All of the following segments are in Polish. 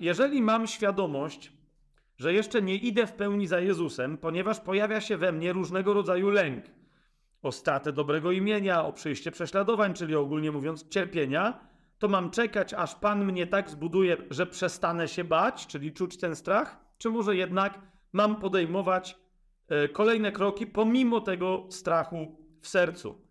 jeżeli mam świadomość, że jeszcze nie idę w pełni za Jezusem, ponieważ pojawia się we mnie różnego rodzaju lęk o stratę dobrego imienia, o przyjście prześladowań, czyli ogólnie mówiąc cierpienia, to mam czekać, aż Pan mnie tak zbuduje, że przestanę się bać, czyli czuć ten strach, czy może jednak mam podejmować e, kolejne kroki pomimo tego strachu w sercu.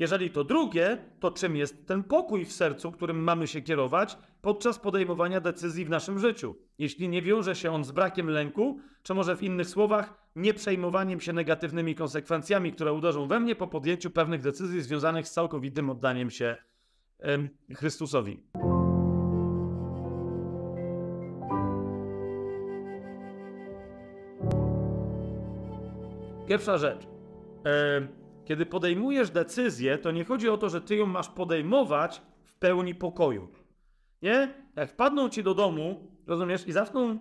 Jeżeli to drugie, to czym jest ten pokój w sercu, którym mamy się kierować podczas podejmowania decyzji w naszym życiu? Jeśli nie wiąże się on z brakiem lęku, czy może w innych słowach, nie przejmowaniem się negatywnymi konsekwencjami, które uderzą we mnie po podjęciu pewnych decyzji związanych z całkowitym oddaniem się em, Chrystusowi. Pierwsza rzecz. Em, kiedy podejmujesz decyzję, to nie chodzi o to, że ty ją masz podejmować w pełni pokoju. Nie? Jak wpadną ci do domu, rozumiesz, i zaczną e,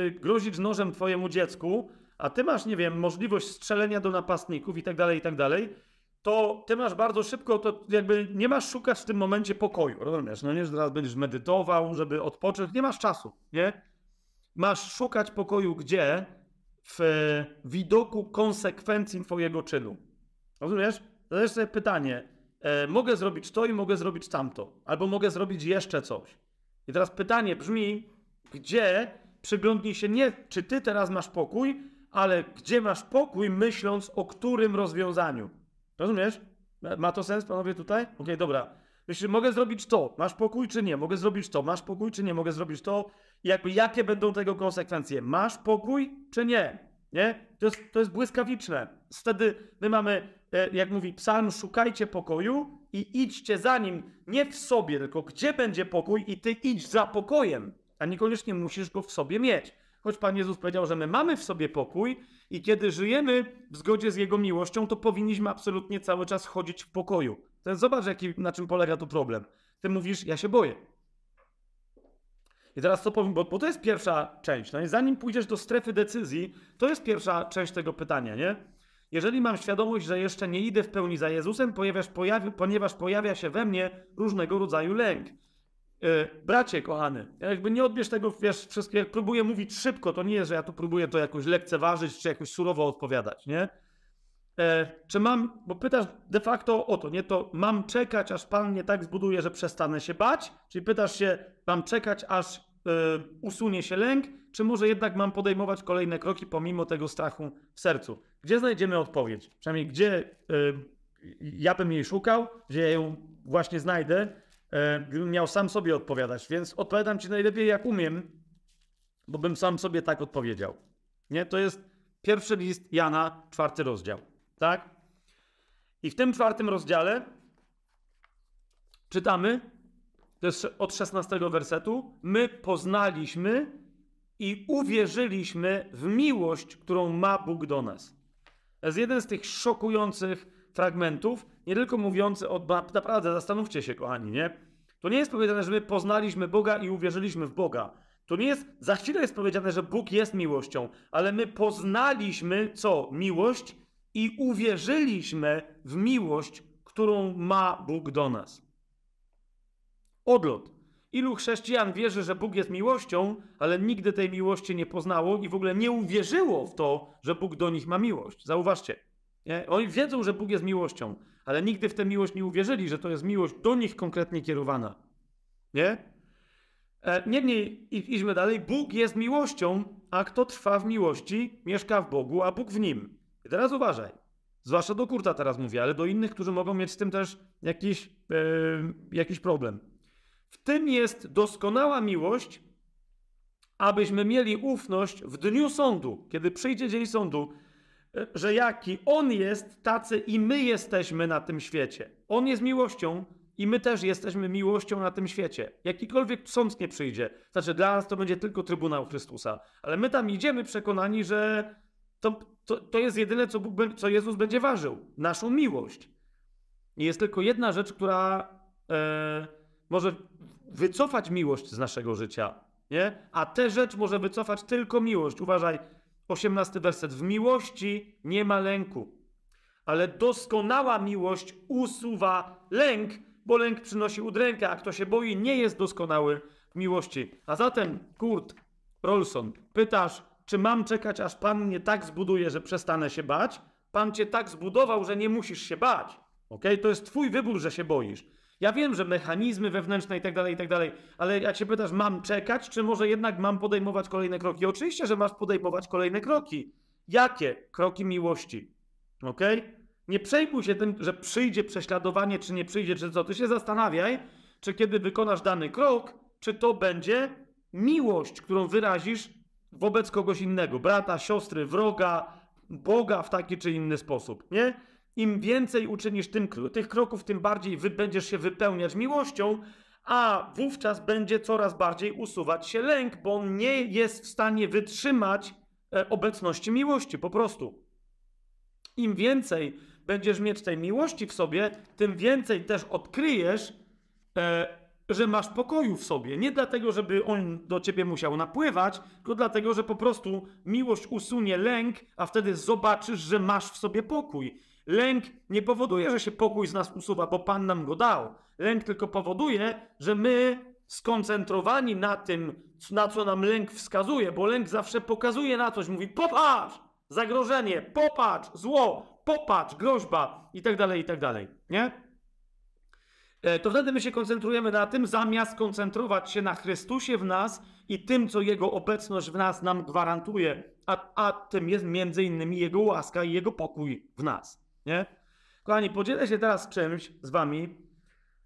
e, grozić nożem twojemu dziecku, a ty masz, nie wiem, możliwość strzelenia do napastników i tak dalej, i tak dalej, to ty masz bardzo szybko, to jakby nie masz szukać w tym momencie pokoju, rozumiesz? No nie, że teraz będziesz medytował, żeby odpocząć, nie masz czasu, nie? Masz szukać pokoju gdzie? W widoku konsekwencji twojego czynu. Rozumiesz? Zadajesz sobie pytanie, e, mogę zrobić to i mogę zrobić tamto, albo mogę zrobić jeszcze coś. I teraz pytanie brzmi, gdzie przyglądnij się nie, czy ty teraz masz pokój, ale gdzie masz pokój, myśląc o którym rozwiązaniu. Rozumiesz? Ma to sens, panowie, tutaj? Okej, dobra. Myślisz, mogę zrobić to, masz pokój czy nie? Mogę zrobić to, masz pokój czy nie? Mogę zrobić to. Jakby jakie będą tego konsekwencje? Masz pokój czy nie? Nie? To jest, to jest błyskawiczne. Wtedy my mamy, e, jak mówi psalm, szukajcie pokoju i idźcie za nim, nie w sobie, tylko gdzie będzie pokój i ty idź za pokojem, a niekoniecznie musisz go w sobie mieć. Choć Pan Jezus powiedział, że my mamy w sobie pokój i kiedy żyjemy w zgodzie z Jego miłością, to powinniśmy absolutnie cały czas chodzić w pokoju. Więc zobacz, jaki, na czym polega tu problem. Ty mówisz, ja się boję. I teraz co powiem, bo, bo to jest pierwsza część. No i zanim pójdziesz do strefy decyzji, to jest pierwsza część tego pytania, nie? Jeżeli mam świadomość, że jeszcze nie idę w pełni za Jezusem, pojawi, ponieważ pojawia się we mnie różnego rodzaju lęk. Yy, bracie, kochany, jakby nie odbierz tego, wiesz, wszystkie, próbuję mówić szybko, to nie jest, że ja tu próbuję to jakoś lekceważyć, czy jakoś surowo odpowiadać, nie? E, czy mam, bo pytasz de facto o to, nie to mam czekać, aż Pan mnie tak zbuduje, że przestanę się bać? Czyli pytasz się, mam czekać, aż e, usunie się lęk, czy może jednak mam podejmować kolejne kroki pomimo tego strachu w sercu? Gdzie znajdziemy odpowiedź? Przynajmniej gdzie e, ja bym jej szukał, gdzie ja ją właśnie znajdę, gdybym miał sam sobie odpowiadać. Więc odpowiadam Ci najlepiej jak umiem, bo bym sam sobie tak odpowiedział. Nie? To jest pierwszy list Jana, czwarty rozdział. Tak? I w tym czwartym rozdziale czytamy, to jest od 16 wersetu, my poznaliśmy i uwierzyliśmy w miłość, którą ma Bóg do nas. To jest jeden z tych szokujących fragmentów, nie tylko mówiący o, naprawdę zastanówcie się kochani, nie? To nie jest powiedziane, że my poznaliśmy Boga i uwierzyliśmy w Boga. To nie jest, za chwilę jest powiedziane, że Bóg jest miłością, ale my poznaliśmy co? Miłość i uwierzyliśmy w miłość, którą ma Bóg do nas. Odlot. Ilu chrześcijan wierzy, że Bóg jest miłością, ale nigdy tej miłości nie poznało i w ogóle nie uwierzyło w to, że Bóg do nich ma miłość. Zauważcie. Nie? Oni wiedzą, że Bóg jest miłością, ale nigdy w tę miłość nie uwierzyli, że to jest miłość do nich konkretnie kierowana. Nie? E, niemniej, idźmy dalej. Bóg jest miłością, a kto trwa w miłości, mieszka w Bogu, a Bóg w nim. I teraz uważaj. Zwłaszcza do Kurta teraz mówię, ale do innych, którzy mogą mieć z tym też jakiś, yy, jakiś problem. W tym jest doskonała miłość, abyśmy mieli ufność w dniu sądu, kiedy przyjdzie dzień sądu, e, że jaki On jest, tacy i my jesteśmy na tym świecie. On jest miłością i my też jesteśmy miłością na tym świecie. Jakikolwiek sąd nie przyjdzie. Znaczy, dla nas to będzie tylko Trybunał Chrystusa. Ale my tam idziemy przekonani, że to, to, to jest jedyne, co, Bóg, co Jezus będzie ważył. Naszą miłość. I jest tylko jedna rzecz, która e, może wycofać miłość z naszego życia. Nie? A tę rzecz może wycofać tylko miłość. Uważaj, 18 werset. W miłości nie ma lęku, ale doskonała miłość usuwa lęk, bo lęk przynosi udrękę, a kto się boi, nie jest doskonały miłości. A zatem, Kurt Rolson, pytasz, czy mam czekać, aż Pan mnie tak zbuduje, że przestanę się bać? Pan cię tak zbudował, że nie musisz się bać. Ok? To jest twój wybór, że się boisz. Ja wiem, że mechanizmy wewnętrzne i tak dalej, i tak dalej, ale jak się pytasz, mam czekać, czy może jednak mam podejmować kolejne kroki? Oczywiście, że masz podejmować kolejne kroki. Jakie? Kroki miłości. Ok? Nie przejmuj się tym, że przyjdzie prześladowanie, czy nie przyjdzie, czy co. Ty się zastanawiaj, czy kiedy wykonasz dany krok, czy to będzie miłość, którą wyrazisz wobec kogoś innego, brata, siostry, wroga, Boga w taki czy inny sposób, nie? Im więcej uczynisz tym, tych kroków, tym bardziej wy będziesz się wypełniać miłością, a wówczas będzie coraz bardziej usuwać się lęk, bo on nie jest w stanie wytrzymać e, obecności miłości, po prostu. Im więcej będziesz mieć tej miłości w sobie, tym więcej też odkryjesz, e, że masz pokoju w sobie. Nie dlatego, żeby on do ciebie musiał napływać, tylko dlatego, że po prostu miłość usunie lęk, a wtedy zobaczysz, że masz w sobie pokój. Lęk nie powoduje, że się pokój z nas usuwa, bo Pan nam go dał. Lęk tylko powoduje, że my skoncentrowani na tym, na co nam lęk wskazuje, bo lęk zawsze pokazuje na coś, mówi popatrz, zagrożenie, popatrz, zło, popatrz, groźba i tak dalej, i tak dalej, nie? E, to wtedy my się koncentrujemy na tym, zamiast koncentrować się na Chrystusie w nas i tym, co Jego obecność w nas nam gwarantuje, a, a tym jest między innymi Jego łaska i Jego pokój w nas. Nie? Kochani, podzielę się teraz czymś z Wami,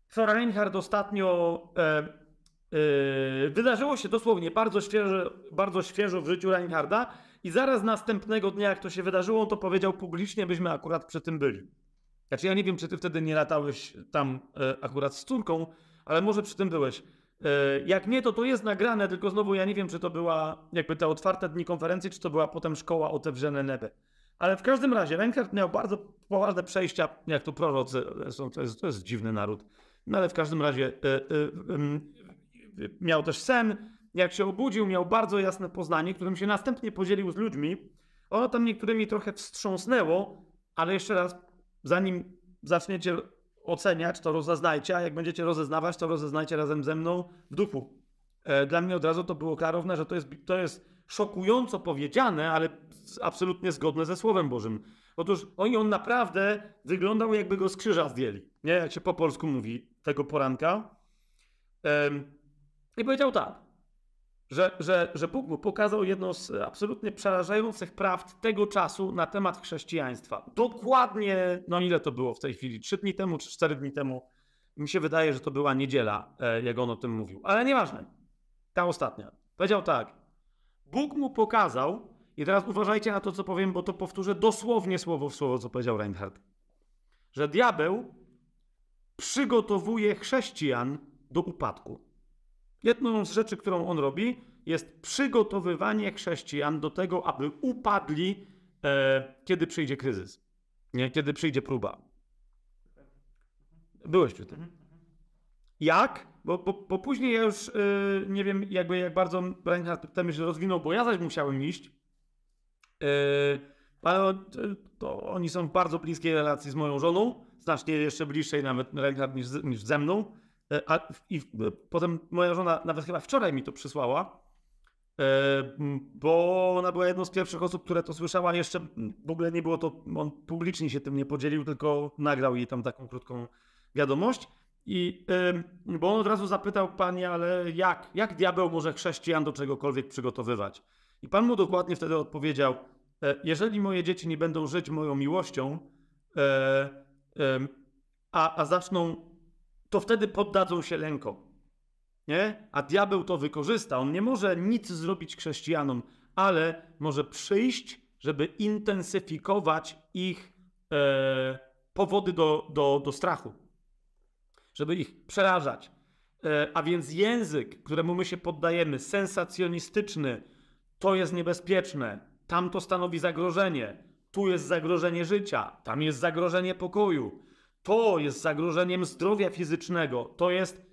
co Reinhard ostatnio e, e, wydarzyło się dosłownie bardzo świeżo, bardzo świeżo w życiu Reinharda i zaraz następnego dnia, jak to się wydarzyło, to powiedział publicznie, byśmy akurat przy tym byli. Znaczy ja nie wiem, czy ty wtedy nie latałeś tam e, akurat z córką, ale może przy tym byłeś. E, jak nie, to to jest nagrane, tylko znowu ja nie wiem, czy to była jakby te otwarte dni konferencji, czy to była potem szkoła Otewrzone Nebe. Ale w każdym razie Reinhardt miał bardzo poważne przejścia, jak to prorocy, to jest, to jest dziwny naród. No ale w każdym razie e, e, miał też sen, jak się obudził, miał bardzo jasne poznanie, którym się następnie podzielił z ludźmi. Ono tam niektórymi trochę wstrząsnęło, ale jeszcze raz zanim zaczniecie oceniać, to rozeznajcie, a jak będziecie rozeznawać, to rozeznajcie razem ze mną w duchu. E, dla mnie od razu to było klarowne, że to jest, to jest szokująco powiedziane, ale absolutnie zgodne ze Słowem Bożym. Otóż oni on naprawdę wyglądał, jakby go z krzyża zdjęli. Nie, jak się po polsku mówi tego poranka. I powiedział tak że, że, że Bóg mu pokazał jedno z absolutnie przerażających prawd tego czasu na temat chrześcijaństwa. Dokładnie, no ile to było w tej chwili? Trzy dni temu czy cztery dni temu? Mi się wydaje, że to była niedziela, e, jak on o tym mówił. Ale nieważne. Ta ostatnia. Powiedział tak. Bóg mu pokazał, i teraz uważajcie na to, co powiem, bo to powtórzę dosłownie słowo w słowo, co powiedział Reinhardt, że diabeł przygotowuje chrześcijan do upadku. Jedną z rzeczy, którą on robi, jest przygotowywanie chrześcijan do tego, aby upadli, e, kiedy przyjdzie kryzys, nie? kiedy przyjdzie próba. Byłeś przy tym. Jak? Bo, bo, bo później ja już yy, nie wiem, jakby jak bardzo Reinhardt tę myśl rozwinął, bo ja zaś musiałem iść. Yy, ale to oni są w bardzo bliskiej relacji z moją żoną, znacznie jeszcze bliższej nawet Reinhardt niż, niż ze mną. E, a, I potem moja żona nawet chyba wczoraj mi to przysłała, e, bo ona była jedną z pierwszych osób, które to słyszała. Jeszcze w ogóle nie było to, on publicznie się tym nie podzielił, tylko nagrał jej tam taką krótką wiadomość. I bo on od razu zapytał pani, ale jak, jak diabeł może chrześcijan do czegokolwiek przygotowywać? I pan mu dokładnie wtedy odpowiedział: e, Jeżeli moje dzieci nie będą żyć moją miłością, a, a zaczną to wtedy poddadzą się lękom. Nie? A diabeł to wykorzysta. On nie może nic zrobić chrześcijanom, ale może przyjść, żeby intensyfikować ich e, powody do, do, do strachu, żeby ich przerażać. E, a więc język, któremu my się poddajemy, sensacjonistyczny, to jest niebezpieczne. Tam to stanowi zagrożenie. Tu jest zagrożenie życia, tam jest zagrożenie pokoju. To jest zagrożeniem zdrowia fizycznego. To jest,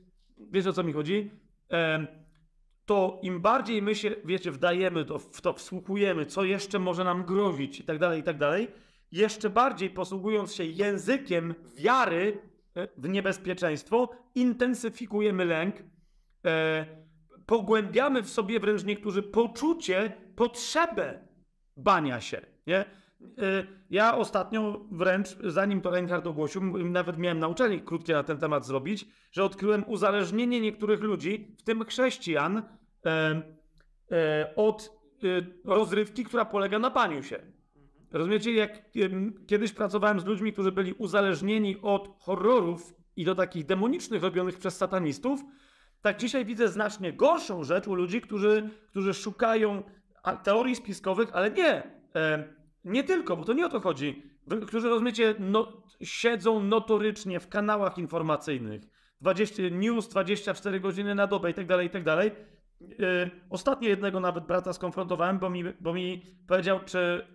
wiesz o co mi chodzi? to im bardziej my się, wiecie, wdajemy to, w to, wsłuchujemy, co jeszcze może nam grozić i tak dalej, i tak dalej, jeszcze bardziej posługując się językiem wiary e, w niebezpieczeństwo, intensyfikujemy lęk, e, pogłębiamy w sobie wręcz niektórzy poczucie, potrzebę bania się, nie? Y, ja ostatnio wręcz, zanim to Reinhardt ogłosił, nawet miałem na uczelni krótkie na ten temat zrobić, że odkryłem uzależnienie niektórych ludzi, w tym chrześcijan, e, e, od e, rozrywki, która polega na baniu się. Rozumiecie, jak kiedyś pracowałem z ludźmi, którzy byli uzależnieni od horrorów i do takich demonicznych robionych przez satanistów, tak dzisiaj widzę znacznie gorszą rzecz u ludzi, którzy, którzy szukają teorii spiskowych, ale nie. Nie tylko, bo to nie o to chodzi. Którzy, rozumiecie, no, siedzą notorycznie w kanałach informacyjnych. 20, news 24 godziny na dobę i tak dalej, i tak dalej. Yy, ostatnio jednego nawet brata skonfrontowałem, bo mi, bo mi powiedział, czy,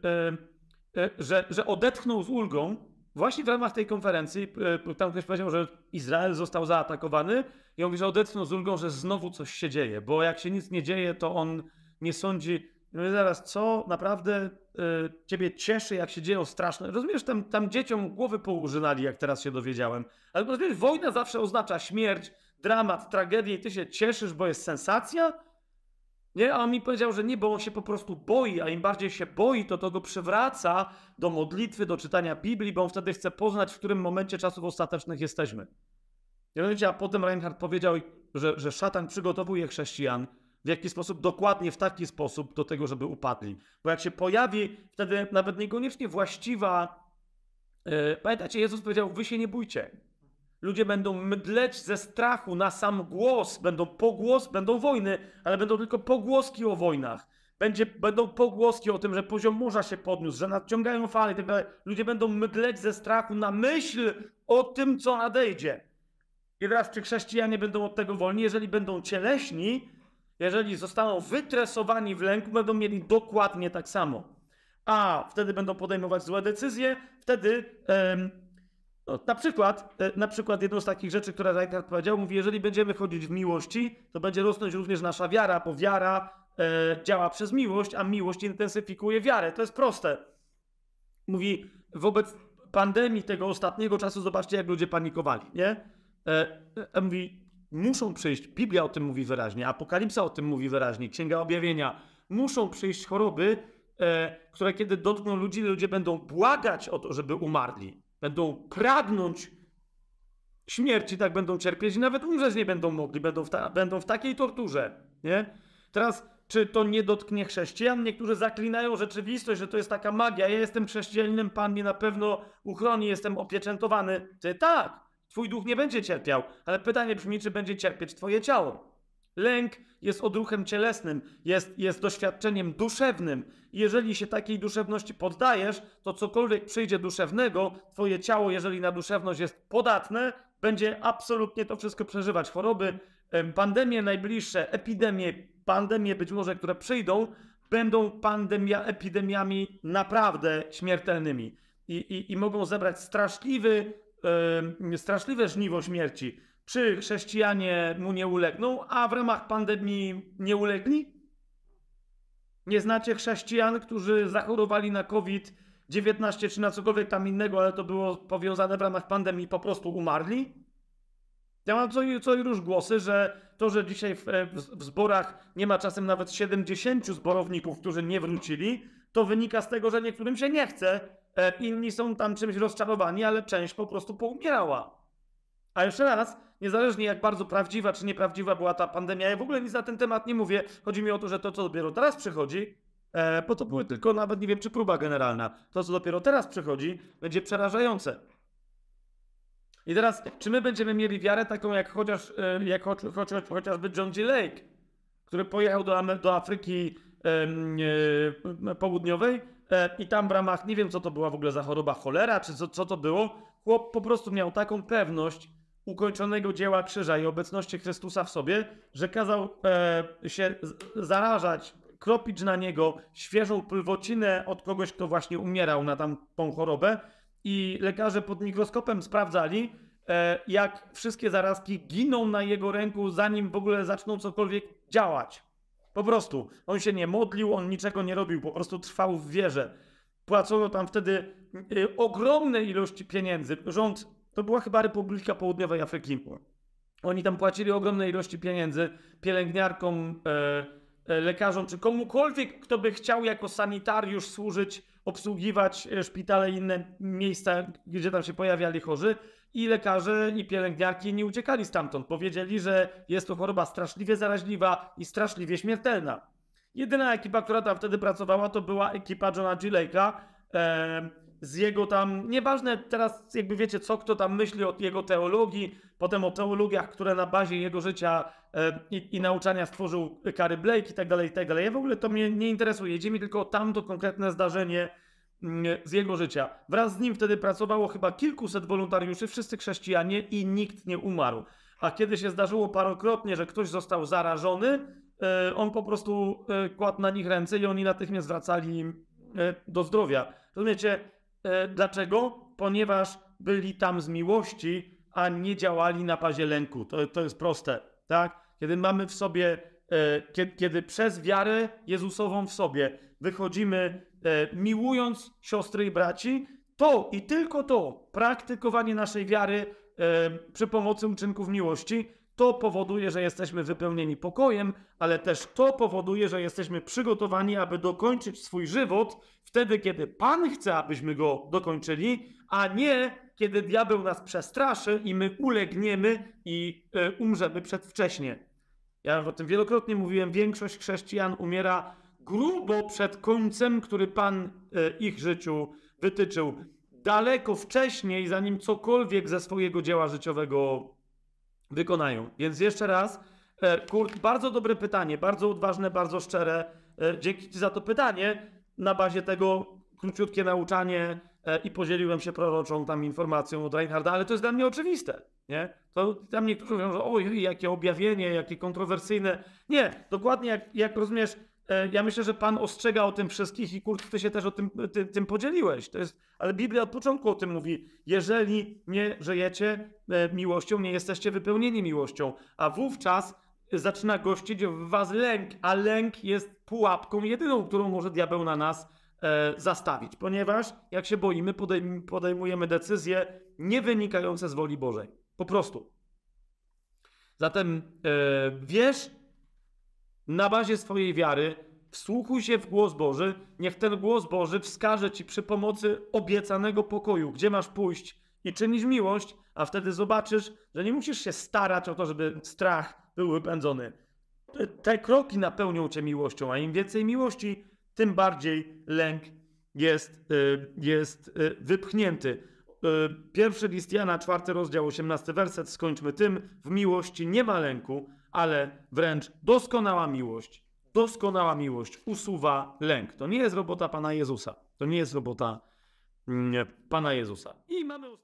yy, yy, że, że odetchnął z ulgą właśnie w ramach tej konferencji. tam ktoś powiedział, że Izrael został zaatakowany i on mówi, że odetchnął z ulgą, że znowu coś się dzieje, bo jak się nic nie dzieje, to on nie sądzi, no zaraz, co naprawdę y, ciebie cieszy, jak się dzieją straszne. Rozumiesz, tam, tam dzieciom głowy poużynali, jak teraz się dowiedziałem. Ale rozumiesz, wojna zawsze oznacza śmierć, dramat, tragedię i ty się cieszysz, bo jest sensacja? Nie, a on mi powiedział, że nie, bo on się po prostu boi, a im bardziej się boi, to to go przywraca do modlitwy, do czytania Biblii, bo on wtedy chce poznać, w którym momencie czasów ostatecznych jesteśmy. a potem Reinhardt powiedział, że, że szatan przygotowuje chrześcijan w jaki sposób, dokładnie w taki sposób do tego, żeby upadli. Bo jak się pojawi wtedy nawet niekoniecznie właściwa. Yy, pamiętacie, Jezus powiedział: Wy się nie bójcie. Ludzie będą mdleć ze strachu na sam głos, będą pogłos, będą wojny, ale będą tylko pogłoski o wojnach. Będzie, będą pogłoski o tym, że poziom morza się podniósł, że nadciągają fale itd. Tak Ludzie będą mdleć ze strachu na myśl o tym, co nadejdzie. I teraz, czy chrześcijanie będą od tego wolni? Jeżeli będą cieleśni, jeżeli zostaną wytresowani w lęku, będą mieli dokładnie tak samo. A wtedy będą podejmować złe decyzje, wtedy no, na przykład, e, na przykład jedną z takich rzeczy, które Reinhardt powiedział, mówi, jeżeli będziemy chodzić w miłości, to będzie rosnąć również nasza wiara, bo wiara e, działa przez miłość, a miłość intensyfikuje wiarę. To jest proste. Mówi, wobec pandemii tego ostatniego czasu, zobaczcie, jak ludzie panikowali, nie? E, e, mówi, muszą przyjść, Biblia o tym mówi wyraźnie, Apokalipsa o tym mówi wyraźnie, Księga Objawienia, muszą przyjść choroby, e, które kiedy dotkną ludzi, ludzie będą błagać o to, żeby umarli. Będą pragnąć śmierci, tak będą cierpieć i nawet umrzeć nie będą mogli, będą w, ta, będą w takiej torturze, nie? Teraz, czy to nie dotknie chrześcijan? Niektórzy zaklinają rzeczywistość, że to jest taka magia. Ja jestem chrześcijaninem, Pan mnie na pewno uchroni, jestem opieczętowany. Ty tak, Twój duch nie będzie cierpiał, ale pytanie brzmi, czy będzie cierpieć Twoje ciało. Lęk jest odruchem cielesnym, jest, jest doświadczeniem duszewnym. Jeżeli się takiej duszewności poddajesz, to cokolwiek przyjdzie duszewnego, Twoje ciało, jeżeli na duszewność jest podatne, będzie absolutnie to wszystko przeżywać. Choroby, pandemie najbliższe, epidemie, pandemie być może, które przyjdą, będą pandemia, epidemiami naprawdę śmiertelnymi. I, i, i mogą zebrać straszliwy yy, straszliwe żniwo śmierci. Czy chrześcijanie mu nie ulegną, a w ramach pandemii nie ulegli? Nie znacie chrześcijan, którzy zachorowali na COVID-19 czy na cokolwiek tam innego, ale to było powiązane w ramach pandemii po prostu umarli? Ja mam co co i róż głosy, że to, że dzisiaj w, w, w zborach nie ma czasem nawet 70 zborowników, którzy nie wrócili, to wynika z tego, że niektórym się nie chce, inni są tam czymś rozczarowani, ale część po prostu poumierała. A jeszcze raz, niezależnie jak bardzo prawdziwa czy nieprawdziwa była ta pandemia, ja w ogóle nic na ten temat nie mówię. Chodzi mi o to, że to, co dopiero teraz przychodzi, e, bo to były tylko nawet nie wiem, czy próba generalna, to, co dopiero teraz przychodzi, będzie przerażające. I teraz, czy my będziemy mieli wiarę taką, jak chociaż, e, jak chociaż, chociażby John G. Lake, który pojechał do, do Afryki e, południowej e, i tam w ramach, nie wiem co to była w ogóle za choroba, cholera, czy co, co to było, chłop po prostu miał taką pewność ukończonego dzieła krzyża i obecności Chrystusa w sobie, że kazał e, się zarażać, kropić na niego świeżą pylwocinę od kogoś, kto właśnie umierał na tamtą chorobę i lekarze pod mikroskopem sprawdzali, e, jak wszystkie zarazki giną na jego ręku, zanim w ogóle zaczną cokolwiek działać. Po prostu. On się nie modlił, on niczego nie robił, po prostu trwał w wierze. Płacono tam wtedy y, ogromne ilości pieniędzy. Rząd, to była chyba Republika Południowej Afryki. Oni tam płacili ogromne ilości pieniędzy pielęgniarkom, e, e, lekarzom, czy komukolwiek, kto by chciał jako sanitariusz służyć, obsługiwać e, szpitale i inne miejsca, gdzie tam się pojawiali chorzy. I lekarze, i pielęgniarki nie uciekali stamtąd. Powiedzieli, że jest to choroba straszliwie zaraźliwa i straszliwie śmiertelna. Jedyna ekipa, która tam wtedy pracowała, to była ekipa Johna G. Lake'a. E, z jego tam, nieważne teraz jakby wiecie co kto tam myśli o jego teologii, potem o teologiach, które na bazie jego życia e, i, i, nauczania stworzył Kary Blake i tak dalej, i tak dalej. Ja w ogóle to mnie nie interesuje, idzie mi tylko o tamto konkretne zdarzenie z jego życia. Wraz z nim wtedy pracowało chyba kilkuset wolontariuszy, wszyscy chrześcijanie i nikt nie umarł. A kiedy się zdarzyło parokrotnie, że ktoś został zarażony, e, on po prostu e, kładł na nich ręce i oni natychmiast wracali e, do zdrowia. Rozumiecie, dlaczego? Ponieważ byli tam z miłości, a nie działali na bazie lęku. To, to jest proste, tak? Kiedy mamy w sobie, kiedy, kiedy przez wiarę Jezusową w sobie wychodzimy miłując siostry i braci, to i tylko to praktykowanie naszej wiary przy pomocy uczynków miłości to powoduje, że jesteśmy wypełnieni pokojem, ale też to powoduje, że jesteśmy przygotowani, aby dokończyć swój żywot wtedy, kiedy Pan chce, abyśmy go dokończyli, a nie kiedy diabeł nas przestraszy i my ulegniemy i e, umrzemy przedwcześnie. Ja o tym wielokrotnie mówiłem, większość chrześcijan umiera grubo przed końcem, który Pan e, ich życiu wytyczył. Daleko wcześniej, zanim cokolwiek ze swojego dzieła życiowego wykonają. Więc jeszcze raz, e, Kurt, bardzo dobre pytanie, bardzo odważne, bardzo szczere. E, dzięki Ci za to pytanie. Na bazie tego króciutkie nauczanie i podzieliłem się proroczą tam informacją od Reinharda, ale to jest dla mnie oczywiste. Nie? To tam niektórzy mówią, że oj, jakie objawienie, jakie kontrowersyjne. Nie, dokładnie jak, jak rozumiesz, ja myślę, że Pan ostrzega o tym wszystkich i Kurt, ty się też o tym, ty, tym podzieliłeś. To jest, ale Biblia od początku o tym mówi. Jeżeli nie żyjecie e, miłością, nie jesteście wypełnieni miłością, a wówczas zaczyna gościć w was lęk, a lęk jest pułapką jedyną, którą może diabeł na nas e, zastawić, ponieważ jak się boimy, podejm podejmujemy decyzje nie wynikające z woli Bożej. Po prostu. Zatem e, wiesz, na bazie swojej wiary wsłuchuj się w głos Boży, niech ten głos Boży wskaże ci przy pomocy obiecanego pokoju, gdzie masz pójść i czynić miłość, a wtedy zobaczysz, że nie musisz się starać o to, żeby strach był wypędzony. Te kroki napełnią cię miłością, a im więcej miłości, tym bardziej lęk jest, y, jest y, wypchnięty. Y, pierwszy list Jana, czwarty rozdział, osiemnasty werset, skończmy tym. W miłości nie ma lęku, ale wręcz doskonała miłość, doskonała miłość usuwa lęk. To nie jest robota Pana Jezusa. To nie jest robota mm, Pana Jezusa. I mamy ostatni.